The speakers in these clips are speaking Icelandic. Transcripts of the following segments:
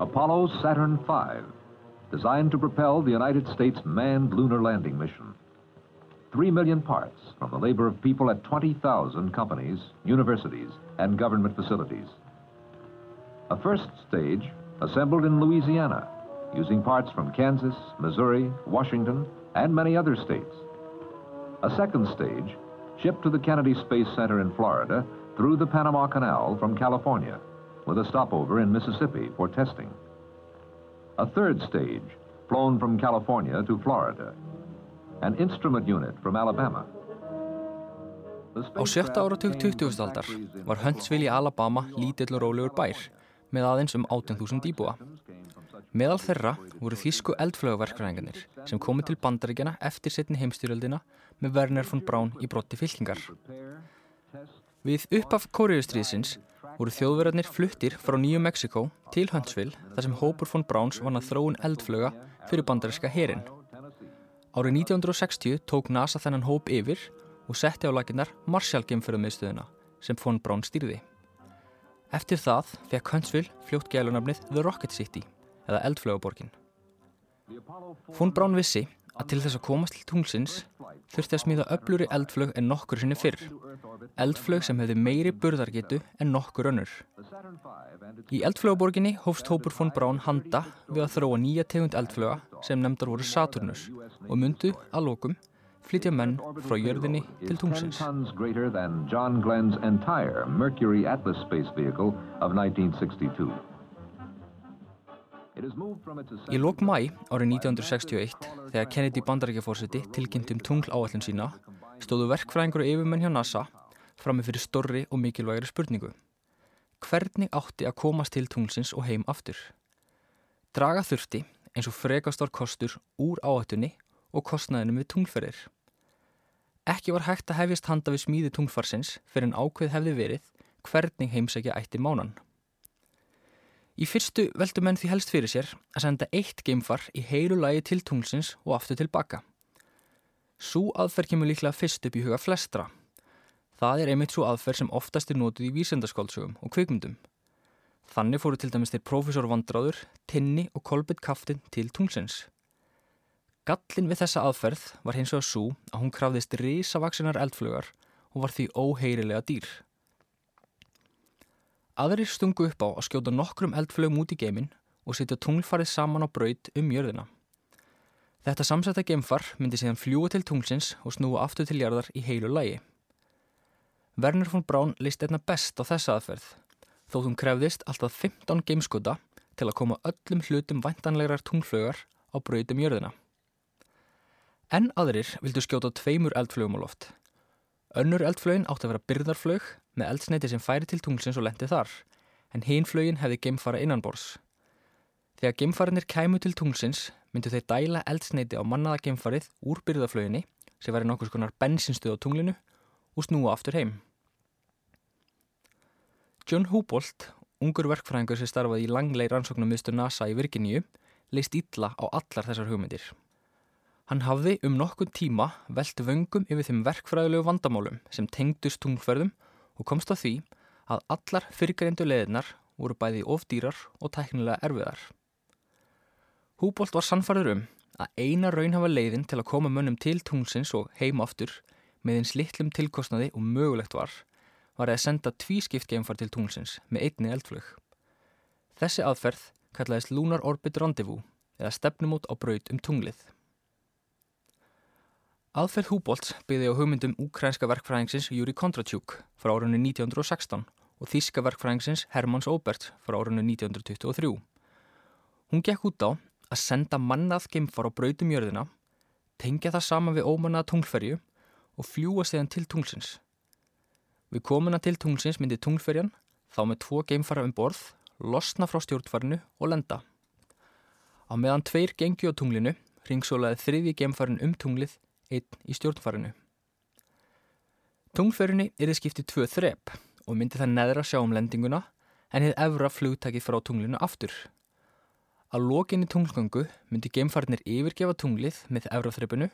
Apollo Saturn V, designed to propel the United States manned lunar landing mission. Three million parts from the labor of people at 20,000 companies, universities, and government facilities. A first stage assembled in Louisiana, using parts from Kansas, Missouri, Washington, and many other states. A second stage shipped to the Kennedy Space Center in Florida through the Panama Canal from California, with a stopover in Mississippi for testing. A third stage flown from California to Florida. An instrument unit from Alabama. Á sjötta áratug 20. aldar var Huntsville í Alabama lítill og rólegur bær með aðeins um 18.000 íbúa. Meðal þeirra voru þýsku eldflögaverkfræðingarnir sem komið til bandaríkjana eftir setni heimstyrjöldina með Werner von Braun í brotti fylkingar. Við uppaf Kóriustriðsins voru þjóðverðarnir fluttir frá Nýju Mexiko til Huntsville þar sem hópur von Brauns vann að þróun eldflöga fyrir bandaríska herin. Árið 1960 tók NASA þennan hóp yfir og setti á laginnar Marshall-geimferðumiðstöðuna sem von Braun stýrði. Eftir það fekk Huntsville fljótt gælunafnið The Rocket City eða eldflögaborgin. Von Braun vissi að til þess að komast til tunglsins þurfti að smíða öfluri eldflög en nokkur sinni fyrr. Eldflög sem hefði meiri burðargetu en nokkur önnur. Í eldflögaborginni hófst hópur von Braun handa við að þróa nýja tegund eldflöga sem nefndar voru Saturnus og myndu að lókum flytja menn frá jörðinni til tungsins. John Glenn's entire Mercury Atlas space vehicle of 1962. Í lók mæ árið 1961 þegar Kennedy bandarækjafórseti tilkynntum tungl áallin sína stóðu verkfræðingur og yfirmenn hjá NASA frammi fyrir storri og mikilvægri spurningu. Hvernig átti að komast til tunglsins og heim aftur? Draga þurfti eins og frekastar kostur úr áhættunni og kostnaðinu við tunglferðir. Ekki var hægt að hefjast handa við smíði tunglfarsins fyrir en ákveð hefði verið hvernig heimsækja ætti mánan. Í fyrstu veldu menn því helst fyrir sér að senda eitt geimfar í heilu lagi til tunglsins og aftur tilbaka. Sú aðferð kemur líklega fyrst upp í huga flestra. Það er einmitt svo aðferð sem oftast er nótuð í vísendaskáldsögum og kvikmyndum. Þannig fóru til dæmis þeir profesor Vandráður, Tinni og Kolbett Kaftin til tunglsins. Gallin við þessa aðferð var hins vegar svo að hún krafðist risavaksinar eldflugar og var því óheirilega dýr. Aðrir stungu upp á að skjóta nokkrum eldflögum út í geimin og setja tunglfarið saman á braut um jörðina. Þetta samsetta geimfar myndi síðan fljúa til tunglsins og snúa aftur til jarðar í heilu lægi. Werner von Braun leist einna best á þessa aðferð, þótt hún krefðist alltaf 15 geimskota til að koma öllum hlutum væntanlegar tunglflögar á braut um jörðina. En aðrir vildu skjóta tveimur eldflögum á loft. Önnur eldflögin átti að vera byrðarflög með eldsneiti sem færi til tunglsins og lendi þar, en hinn flögin hefði geimfara innanbors. Þegar geimfarinir kæmu til tunglsins myndu þeir dæla eldsneiti á mannaða geimfarið úr byrðarflöginni sem væri nokkus konar bensinstuð á tunglinu og snúa aftur heim. John Húbolt, ungur verkfræðingur sem starfaði í langleir rannsóknum miðstur NASA í Virginíu, leist ítla á allar þessar hugmyndir. Hann hafði um nokkun tíma velt vöngum yfir þeim verkfræðilegu vandamálum sem tengdust tunglferðum og komst á því að allar fyrrgreindu leðinar voru bæði ofdýrar og tæknilega erfiðar. Húbolt var sannfarður um að eina raunhafa leiðin til að koma mönnum til tunglsins og heim aftur með eins litlum tilkostnaði og mögulegt var, var að senda tvískipt geimfar til tunglsins með einni eldflög. Þessi aðferð kallaðist Lunar Orbit Rendezvous eða stefnumót á braut um tunglið. Aðferð Húbolts byggði á hugmyndum úkrænska verkfræðingsins Júri Kondratsjúk frá árunni 1916 og þíska verkfræðingsins Hermanns Óbert frá árunni 1923. Hún gekk út á að senda mannað geimfar á brautum jörðina, tengja það saman við ómannaða tunglferju og fljúa síðan til tunglsins. Við komuna til tunglsins myndi tunglferjan, þá með tvo geimfara um borð, losna frá stjórnfarinu og lenda. Á meðan tveir gengju á tunglinu ringsólaði þriðji geimfarin um tunglið einn í stjórnfarinu. Tunglferinni er þið skiptið tvö þrepp og myndi það neðra sjá um lendinguna en hefði efra flugtæki frá tunglinu aftur. Að lokinni tunglgöngu myndi geimfarinir yfirgefa tunglið með efra þreppinu,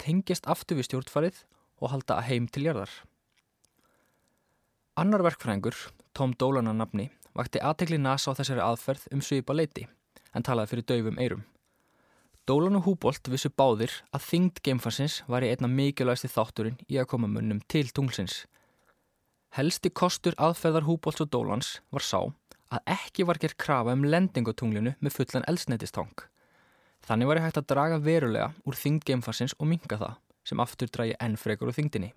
tengjast aftur við stjórnfarið og halda að heim til jarðar. Annar verkfræðingur, Tom Dolan að nafni, vakti aðtegli NASA á þessari aðferð um svipa leiti en talaði fyrir döfum eirum. Dólan og Húbolt vissu báðir að þingd geimfarsins var í einna mikilvægsti þátturinn í að koma munnum til tunglsins. Helsti kostur aðferðar Húbolts og Dólans var sá að ekki var gerð krafa um lending á tunglinu með fullan elsneitistang. Þannig var ég hægt að draga verulega úr þingd geimfarsins og minga það sem aftur dragi enn frekur úr þingdini.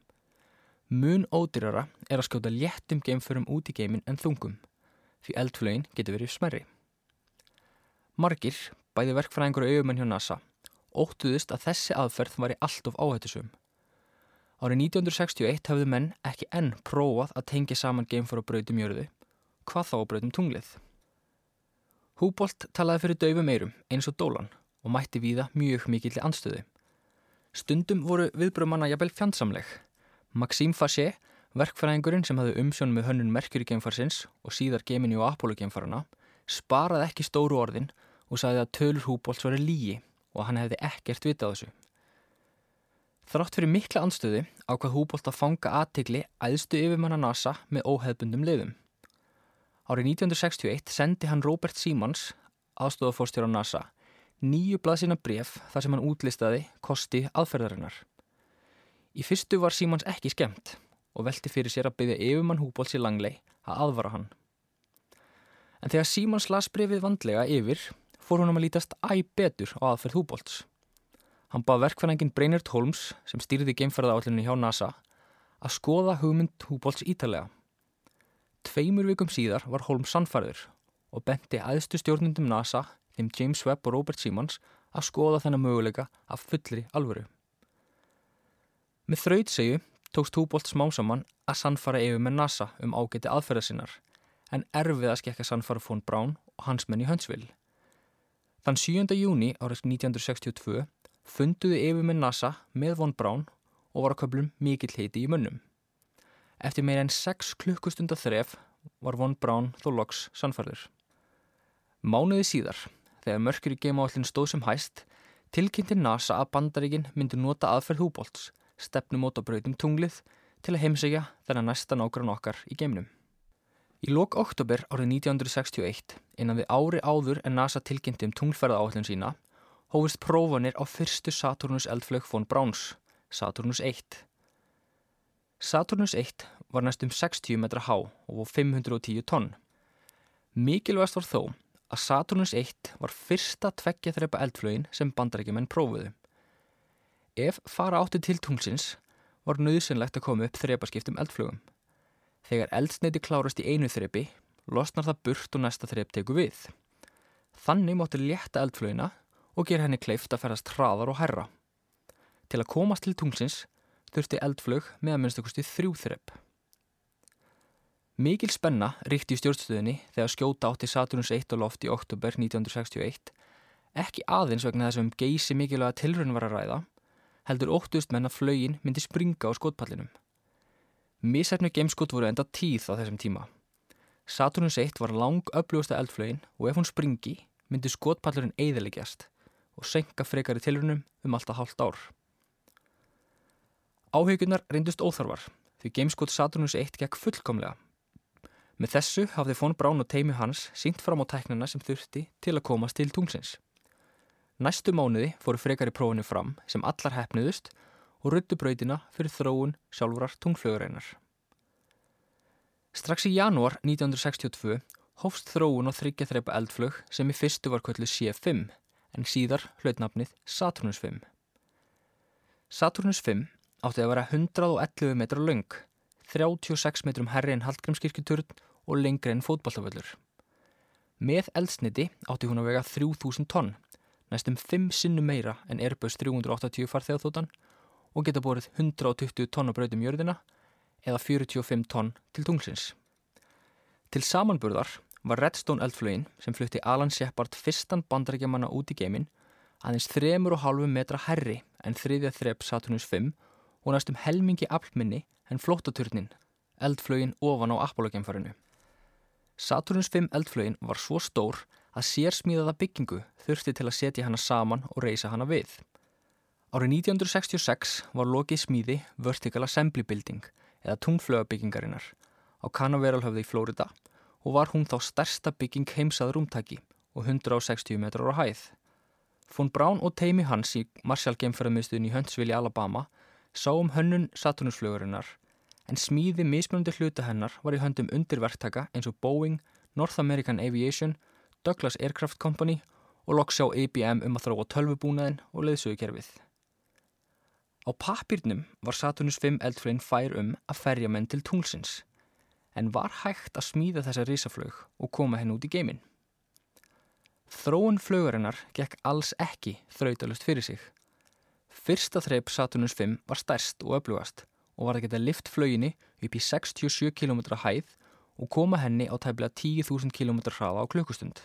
Mun ódýrara er að skjóta léttum geimförum út í geimin en þungum, því eldflögin getur verið smerri. Margir, bæði verkfræðingur og auðumenn hjá NASA, óttuðust að þessi aðferð var í allt of áhættisum. Árið 1961 hafðu menn ekki enn prófað að tengja saman geimför og brautum jörðu, hvað þá brautum tunglið. Húbolt talaði fyrir döfum eirum eins og dólan og mætti víða mjög mikill í anstöðu. Stundum voru viðbröðmanna jafnvel fjandsamleg Maxime Faché, verkfræðingurinn sem hafði umsjón með hönnun Mercury geimfarsins og síðar Gemini og Apollo geimfarana, sparaði ekki stóru orðin og sagði að tölur Húbolts var lígi og hann hefði ekkert vitað þessu. Þrátt fyrir mikla anstöðu ákvað Húbolt að fanga aðtegli æðstu yfirmanna NASA með óheðbundum liðum. Árið 1961 sendi hann Robert Simons, aðstofafórstjóra NASA, nýju blaðsina bref þar sem hann útlistaði kosti aðferðarinnar. Í fyrstu var Símans ekki skemmt og velti fyrir sér að byggja yfirmann Húbólsi langlei að aðvara hann. En þegar Símans las brefið vandlega yfir fór hún um að lítast æg betur á aðferð Húbólts. Hann bað verkfænangin Breinert Holmes sem stýrði geimferðaállinu hjá NASA að skoða hugmynd Húbólts ítalega. Tveimur vikum síðar var Holmes sannfæður og benti aðstu stjórnundum NASA þeim James Webb og Robert Simons að skoða þennan möguleika af fullri alvöru. Með þrautsegu tókst Húbolt smásamann að sannfara yfir með NASA um ágæti aðferða sinnar en erfið að skekka sannfara fón Brán og hans menn í Huntsville. Þann 7. júni árið 1962 funduðu yfir með NASA með von Brán og var að köplum mikill heiti í munnum. Eftir meira en 6 klukkustunda þref var von Brán þó loks sannfarður. Mánuði síðar, þegar mörkur í geimáallin stóð sem hæst, tilkynnti NASA að bandaríkinn myndi nota aðferð Húbolts stefnumót á brautum tunglið til að heimsegja þennan næsta nákvæm okkar í geimnum. Í lok oktober árið 1961, innan við ári áður en NASA tilkynnti um tunglferða áallin sína, hófist prófanir á fyrstu Saturnus eldflög von Browns, Saturnus 1. Saturnus 1 var næstum 60 metra há og 510 tonn. Mikilvægast var þó að Saturnus 1 var fyrsta tveggja þreipa eldflögin sem bandarækjumenn prófuðu. Ef fara átti til tunglsins var nöðsynlegt að koma upp þrepaskiptum eldflugum. Þegar eldsneiti klárast í einu þrepi, losnar það burt og næsta þrep teku við. Þannig mótti létta eldflugina og gera henni kleift að ferast hraðar og herra. Til að komast til tunglsins þurfti eldflug með að minnstakosti þrjú þrep. Mikil spenna ríkti í stjórnstöðinni þegar skjóta átti Saturnus 1 og loft í oktober 1961, ekki aðeins vegna þessum geysi mikilvæga tilrönd var að ræða, heldur óttust menn að flögin myndi springa á skotpallinum. Mísæfnu gameskot voru enda tíð á þessum tíma. Saturnus 1 var lang uppljósta eldflögin og ef hún springi myndi skotpallurinn eiðilegjast og senka frekari tilrunum um alltaf hálft ár. Áhaugunar reyndust óþarfar því gameskot Saturnus 1 gekk fullkomlega. Með þessu hafði Fón Brán og teimi hans sínt fram á tæknina sem þurfti til að komast til tungsins. Næstu mánuði fóru frekar í prófunu fram sem allar hefniðust og ruttu brautina fyrir þróun sjálfurar tungflögureinar. Strax í janúar 1962 hófst þróun á þryggja þreipa eldflög sem í fyrstu var kvöldu C5 en síðar hlautnafnið Saturnus 5. Saturnus 5 átti að vera 111 metra laung, 36 metrum herri en Hallgrímskirkjuturn og lengri en fótballtaföllur. Með eldsniti átti hún að vega 3000 tonn næstum 5 sinnu meira en Airbus 380 farþegarþótan og geta borið 120 tonn á brautum jörðina eða 45 tonn til tunglsins. Til samanburðar var Redstone eldflögin sem flutti Alan Shepard fyrstan bandarækjamanna út í geimin aðeins 3,5 metra herri en þriðja þrepp Saturnus 5 og næstum helmingi aflminni en flóttaturnin, eldflögin ofan á Apollo-geimfarinu. Saturnus 5 eldflögin var svo stór að sérsmíðaða byggingu þurfti til að setja hana saman og reysa hana við. Árið 1966 var lokið smíði Vertical Assembly Building eða tungflögabyggingarinnar á Canaveral höfði í Flórida og var hún þá stærsta bygging heimsað rúmtaki og 160 metrar á hæð. Fón Brán og teimi hans í Marshall geimferðarmiðstöðin í Huntsville í Alabama sá um hönnun Saturnusflögurinnar en smíði mismunandi hluta hennar var í höndum undirverktaka eins og Boeing, North American Aviation, Douglas Aircraft Company og loks á IBM um að þróa tölvubúnaðin og leiðsögukerfið. Á papirnum var Saturnus 5 eldflögin fær um að ferja menn til tunglsins en var hægt að smíða þessa risaflög og koma henn út í geiminn. Þróun flögurinnar gekk alls ekki þrautalust fyrir sig. Fyrsta þreip Saturnus 5 var stærst og öflugast og var að geta lift flöginni upp í 67 km hæð og koma henni á tæbla 10.000 km hraða á klukkustund.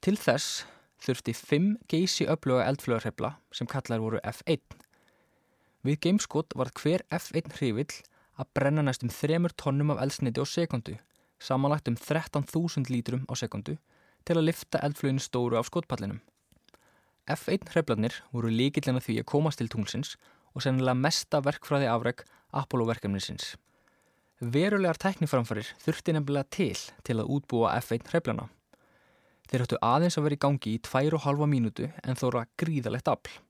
Til þess þurfti 5 geysi öfluga eldflögarhefla sem kallar voru F1. Við gameskot var hver F1 hrifill að brenna næstum 3 tónnum af eldsniti á sekundu, samanlagt um 13.000 lítrum á sekundu til að lifta eldflöginu stóru af skotpallinum. F1 hreflarnir voru líkillina því að komast til tunglsins og sennilega mesta verkfræði afreg Apollo verkefnisins. Verulegar tekniframfarir þurfti nefnilega til til að útbúa F1 hreflana. Þeir höttu aðeins að vera í gangi í tvær og halva mínútu en þóra gríðalegt afl.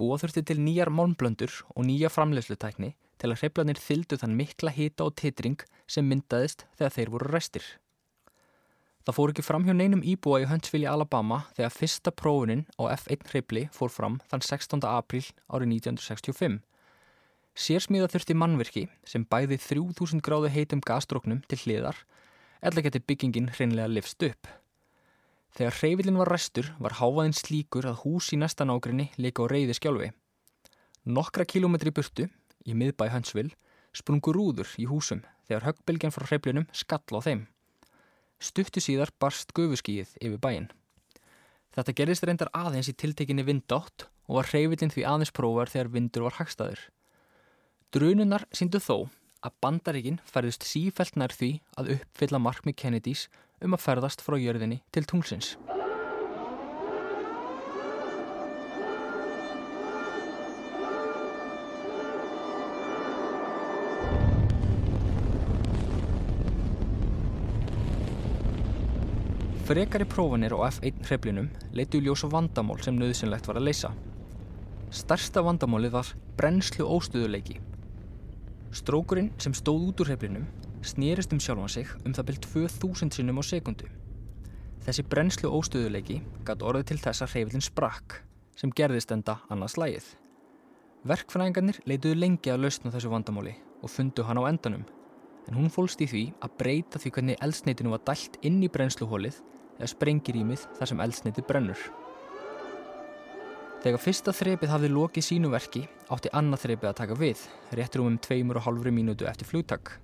Búa þurfti til nýjar málmblöndur og nýja framlegslutekni til að hreflanir þyldu þann mikla hita og titring sem myndaðist þegar þeir voru restir. Það fór ekki fram hjá neinum íbúa í Huntsville í Alabama þegar fyrsta prófunin á F1 hribli fór fram þann 16. apríl árið 1965. Sérsmíða þurfti mannverki sem bæði 3000 gráðu heitum gasdróknum til hliðar eða geti byggingin hreinlega lifst upp. Þegar hreyfilin var restur var háfaðin slíkur að hús í næsta nágrinni leika á reyði skjálfi. Nokkra kilómetri burtu, í miðbæ Huntsville, sprungur rúður í húsum þegar höggbylgjan frá hreyflinum skall á þeim. Stuttu síðar barst gufuskíið yfir bæin. Þetta gerðist reyndar aðeins í tiltekinni vindátt og var hreyfillin því aðeins prófar þegar vindur var hagstaður. Drununar síndu þó að bandaríkin ferðist sífælt nær því að uppfylla markmi Kennedys um að ferðast frá jörðinni til tunglsins. Frekari prófanir á F1 hreflinum leitu ljósa vandamál sem nöðsynlegt var að leysa. Starsta vandamálið var brennslu óstöðuleiki. Strókurinn sem stóð út úr hreflinum snýrist um sjálfan sig um það byrjt 2000 sinnum á sekundu. Þessi brennslu óstöðuleiki gæti orðið til þess að hreflin sprakk sem gerðist enda annars lægið. Verkfræðingarnir leituðu lengi að lausna þessu vandamáli og fundu hann á endanum en hún fólst í því að breyta því hvernig eldsneitinu var dælt inn í brennsluhólið eða sprengirýmið þar sem eldsneiti brennur. Þegar fyrsta þrepið hafði lokið sínu verki átti annað þrepið að taka við, réttur um um tveimur og halvri mínútu eftir flugtak.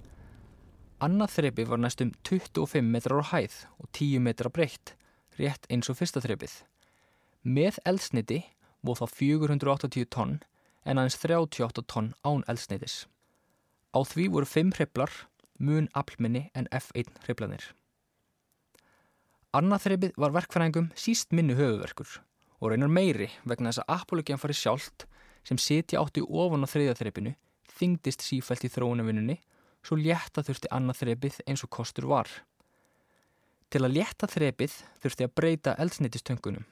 Annað þrepið var næstum 25 metrar á hæð og 10 metrar breytt, rétt eins og fyrsta þrepið. Með eldsneiti voð þá 480 tonn en aðeins 38 tonn án eldsneitis. Á því voru 5 hreplar, mun aflminni en F1 hreplanir. Annað þreipið var verkfæringum síst minni höfuverkur og reynar meiri vegna þess að Apollo-gjan fari sjálft sem setja átti ofan á þriðja þreipinu þingdist sífælt í þróunavinnunni svo létta þurfti annað þreipið eins og kostur var. Til að létta þreipið þurfti að breyta eldsnitistöngunum.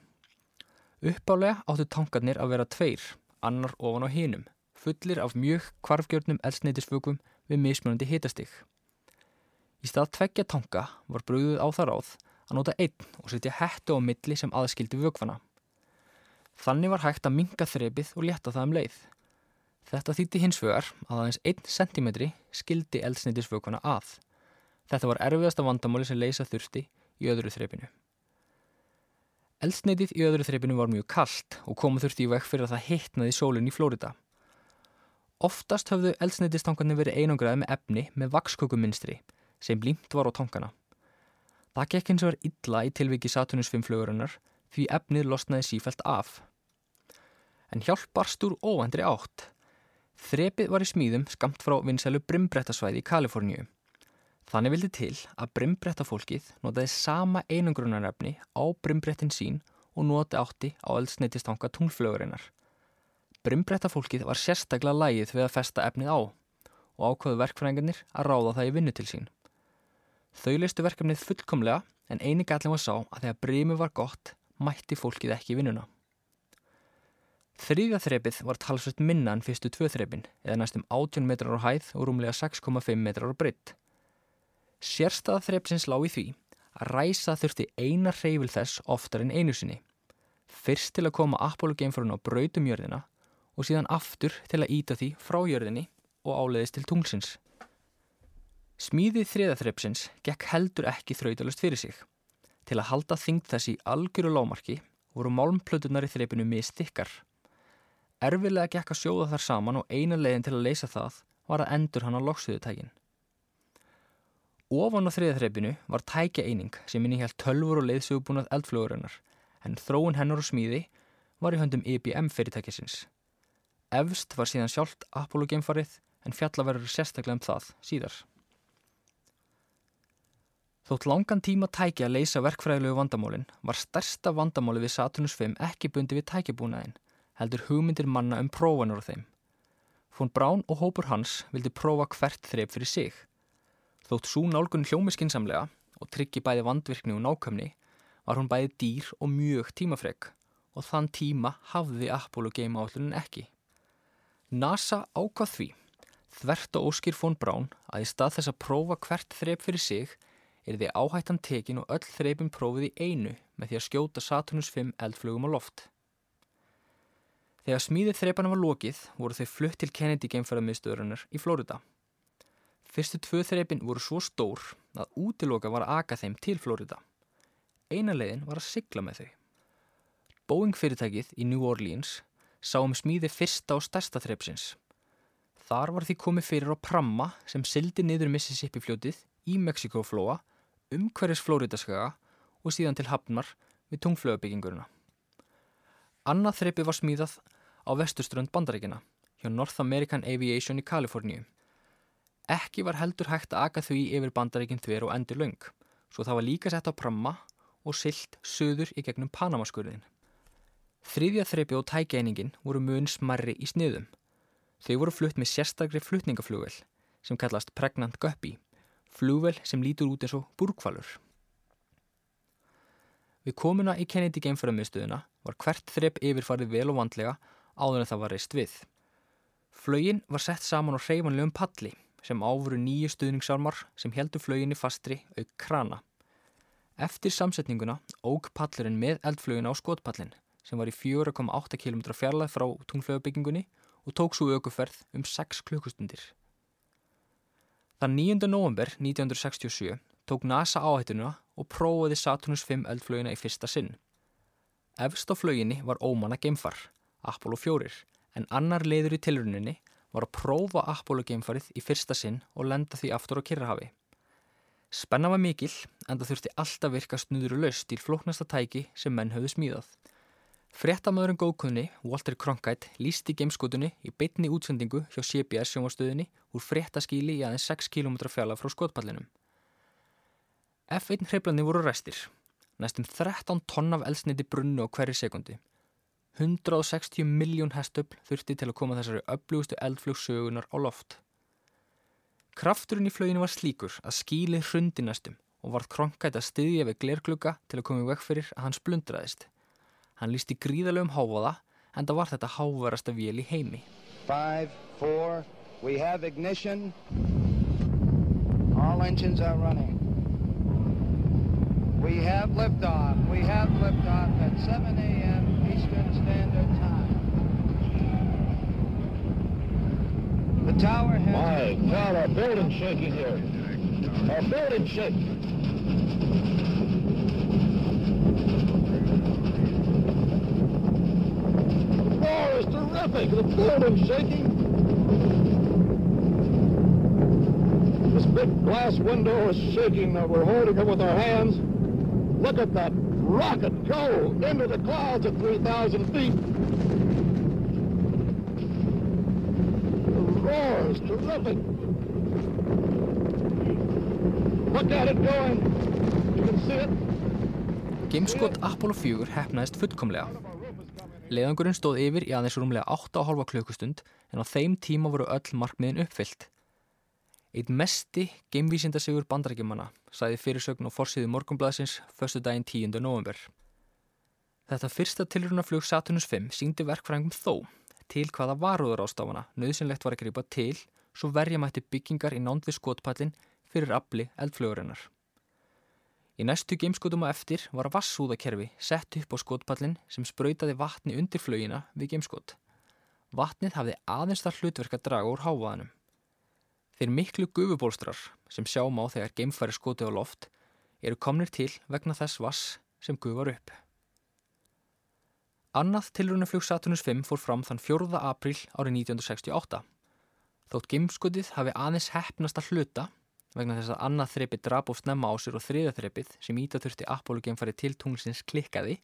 Uppálega áttu tankarnir að vera tveir, annar ofan á hinum, fullir af mjög kvarfgjörnum eldsnitisfögum við mismunandi hitastig. Í stað tveggja tanka var bröðuð á það ráð að nota einn og setja hættu á milli sem aðskildi vögfana. Þannig var hægt að minga þrepið og leta það um leið. Þetta þýtti hins vegar að aðeins 1 cm skildi eldsneitisvögfana að. Þetta var erfiðasta vandamáli sem leysa þurfti í öðru þrepinu. Eldsneitið í öðru þrepinu var mjög kallt og komu þurfti í vekk fyrir að það hittnaði sólinn í Flórida. Oftast höfðu eldsneitistankarnir verið einangraði með efni með vakskökuminstri sem límt var á tankana. Það gekk eins og er illa í tilviki Saturnus 5 flugurinnar því efnið losnaði sífælt af. En hjálp barst úr óvendri átt. Þrepið var í smíðum skamt frá vinsælu brimbrettasvæði í Kaliforníu. Þannig vildi til að brimbrettafólkið notaði sama einangrunarefni á brimbrettin sín og noti átti á eldsneitistanga tunglflögurinnar. Brimbrettafólkið var sérstaklega lægið við að festa efnið á og ákvaðu verkfræðingarnir að ráða það í vinnu til sín. Þau leistu verkefnið fullkomlega en eini gallin var sá að þegar brími var gott mætti fólkið ekki vinnuna. Þriðja þrepið var talsveit minna en fyrstu tvö þrepin eða næstum 18 metrar á hæð og rúmlega 6,5 metrar á breytt. Sérstaða þrepsins lág í því að ræsa þurfti eina reyfil þess oftar en einu sinni. Fyrst til að koma Apollo geimfarun á brautum jörðina og síðan aftur til að íta því frá jörðinni og áleiðist til tunglsins. Smíðið þriðaþrepsins gekk heldur ekki þrautalust fyrir sig. Til að halda þingd þessi algjöru lámarki voru málmplötunar í þrepinu mistikkar. Erfilega gekk að sjóða þar saman og eina leiðin til að leysa það var að endur hann á loksuðutækin. Ofan á þriðaþrepinu var tækja eining sem minni helt tölfur og leiðsögubúnað eldflugurinnar en þróun hennar og smíði var í höndum IBM fyrirtækisins. Efst var síðan sjálft Apollo geimfarið en fjallaverður sérstaklega um það síðar. Þótt langan tíma tæki að leysa verkfræðilegu vandamálinn var stærsta vandamáli við Saturnus 5 ekki bundi við tækibúnaðinn, heldur hugmyndir manna um prófanur á þeim. Fón Brán og hópur hans vildi prófa hvert þreip fyrir sig. Þótt svo nálgun hljómi skinsamlega og tryggi bæði vandvirkni og nákvæmni var hún bæði dýr og mjög tímafreg og þann tíma hafði Apollo game állunin ekki. NASA ákvað því, þvert og óskýr fón Brán að í stað þess að prófa hvert þreip fyrir sig er því áhættan tekin og öll þreipin prófið í einu með því að skjóta Saturnus 5 eldflugum á loft. Þegar smíðið þreipanum var lokið voru þau flutt til Kennedy geimfæraðmiðstöðurinnar í Flórida. Fyrstu tvö þreipin voru svo stór að útiloka var að aka þeim til Flórida. Eina leiðin var að sigla með þau. Boeing fyrirtækið í New Orleans sá um smíði fyrsta og stærsta þreipsins. Þar var því komið fyrir á pramma sem sildi niður Mississippi fljótið í Mexikoflóa umhverjus Flóridaskaga og síðan til Hafnar við tungflögabyggingurina. Annað þreipi var smíðað á vesturströnd bandaríkina hjá North American Aviation í Kaliforníu. Ekki var heldur hægt að aka því yfir bandaríkinn þver og endur laung, svo það var líka sett á pramma og silt söður í gegnum Panamaskurðin. Þriðja þreipi og tækeiningin voru mun smarri í sniðum. Þau voru flutt með sérstakri flutningaflugvel sem kallast Pregnant Guppy flugvel sem lítur út eins og búrkvalur. Við komuna í Kennedy geimfæraðmiðstöðuna var hvert þrepp yfirfarið vel og vandlega áður en það var reist við. Flögin var sett saman á hreyfanlegum palli sem áfuru nýju stuðningsarmar sem heldur flöginni fastri auk krana. Eftir samsetninguna óg pallurinn með eldflögin á skotpallin sem var í 4,8 km fjarlæð frá tungflögabyggingunni og tók svo aukuferð um 6 klukkustundir. Þann 9. november 1967 tók NASA áhættuna og prófaði Saturnus 5 eldflöginna í fyrsta sinn. Efst á flöginni var ómanna geimfar, Apollo 4, en annar leiður í tilruninni var að prófa Apollo geimfarið í fyrsta sinn og lenda því aftur á Kirrahafi. Spenna var mikil en það þurfti alltaf virka laust til flóknasta tæki sem menn höfðu smíðað. Frettamöðurinn góðkunni, Walter Cronkite, lísti geimskotunni í beitni útsendingu hjá CBS sjónvastöðinni úr frettaskíli í aðeins 6 km fjalla frá skotpallinum. F1 hreiflandi voru restir, næstum 13 tonn af elsniti brunnu á hverju sekundi. 160 miljón hestöfl þurfti til að koma þessari öflugustu eldflugsögunar á loft. Krafturinn í flöginu var slíkur að skíli hrundi næstum og varð Cronkite að styðja við glerklukka til að koma í vekk fyrir að hann splundraðist. Hann lísti gríðalegum háfaða en það var þetta háverasta vél í heimi. 5, 4, we have ignition. All engines are running. We have liftoff. We have liftoff at 7 a.m. Eastern Standard Time. The tower has... My God, our building's shaking here. Our building's shaking. Terrific. The building's shaking. This big glass window is shaking. We're holding it with our hands. Look at that rocket go into the clouds at 3,000 feet. The roar is terrific. Look at it going. You can see it. Gameskot Apollo 4 hefnaðist fullkomlega. Leðangurinn stóð yfir í aðeins rúmlega 8,5 klukkustund en á þeim tíma voru öll markmiðin uppfyllt. Eitt mesti geimvísindasigur bandarækjumanna sæði fyrirsögn og forsiði morgunblæðsins förstu daginn 10. november. Þetta fyrsta tilrunaflug Saturnus 5 síndi verkfrængum þó til hvaða varúður ástafana nöðsynlegt var að gripa til svo verja mætti byggingar í nánd við skotpallin fyrir afli eldflugurinnar. Í næstu geimskotum á eftir var vassúðakerfi sett upp á skotpallin sem spröytaði vatni undir flögina við geimskot. Vatnið hafði aðeins þar hlutverk að draga úr hávaðanum. Þeir miklu gufubólstrar sem sjáum á þegar geimfæri skoti á loft eru komnir til vegna þess vass sem gufar upp. Annað tilrunaflug Saturnus 5 fór fram þann 4. april árið 1968. Þótt geimskotið hafi aðeins hefnast að hluta vegna þess að annað þreipið drap og snemma á sér og þriða þreipið sem ítaþurfti Apollo geimfæri til tunglsins klikkaði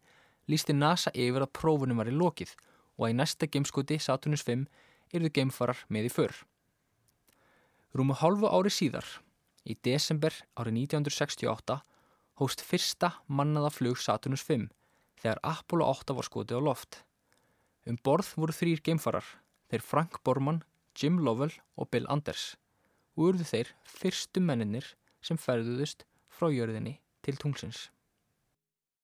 lísti NASA yfir að prófunum var í lokið og að í næsta geimskoti Saturnus 5 eruðu geimfarar með í förr. Rúmu hálfu ári síðar, í desember árið 1968, hóst fyrsta mannaða flug Saturnus 5 þegar Apollo 8 var skotið á loft. Um borð voru þrýr geimfarar, þeir Frank Borman, Jim Lovell og Bill Anders og urðu þeir fyrstu menninir sem ferðuðust frá jörðinni til tungsins.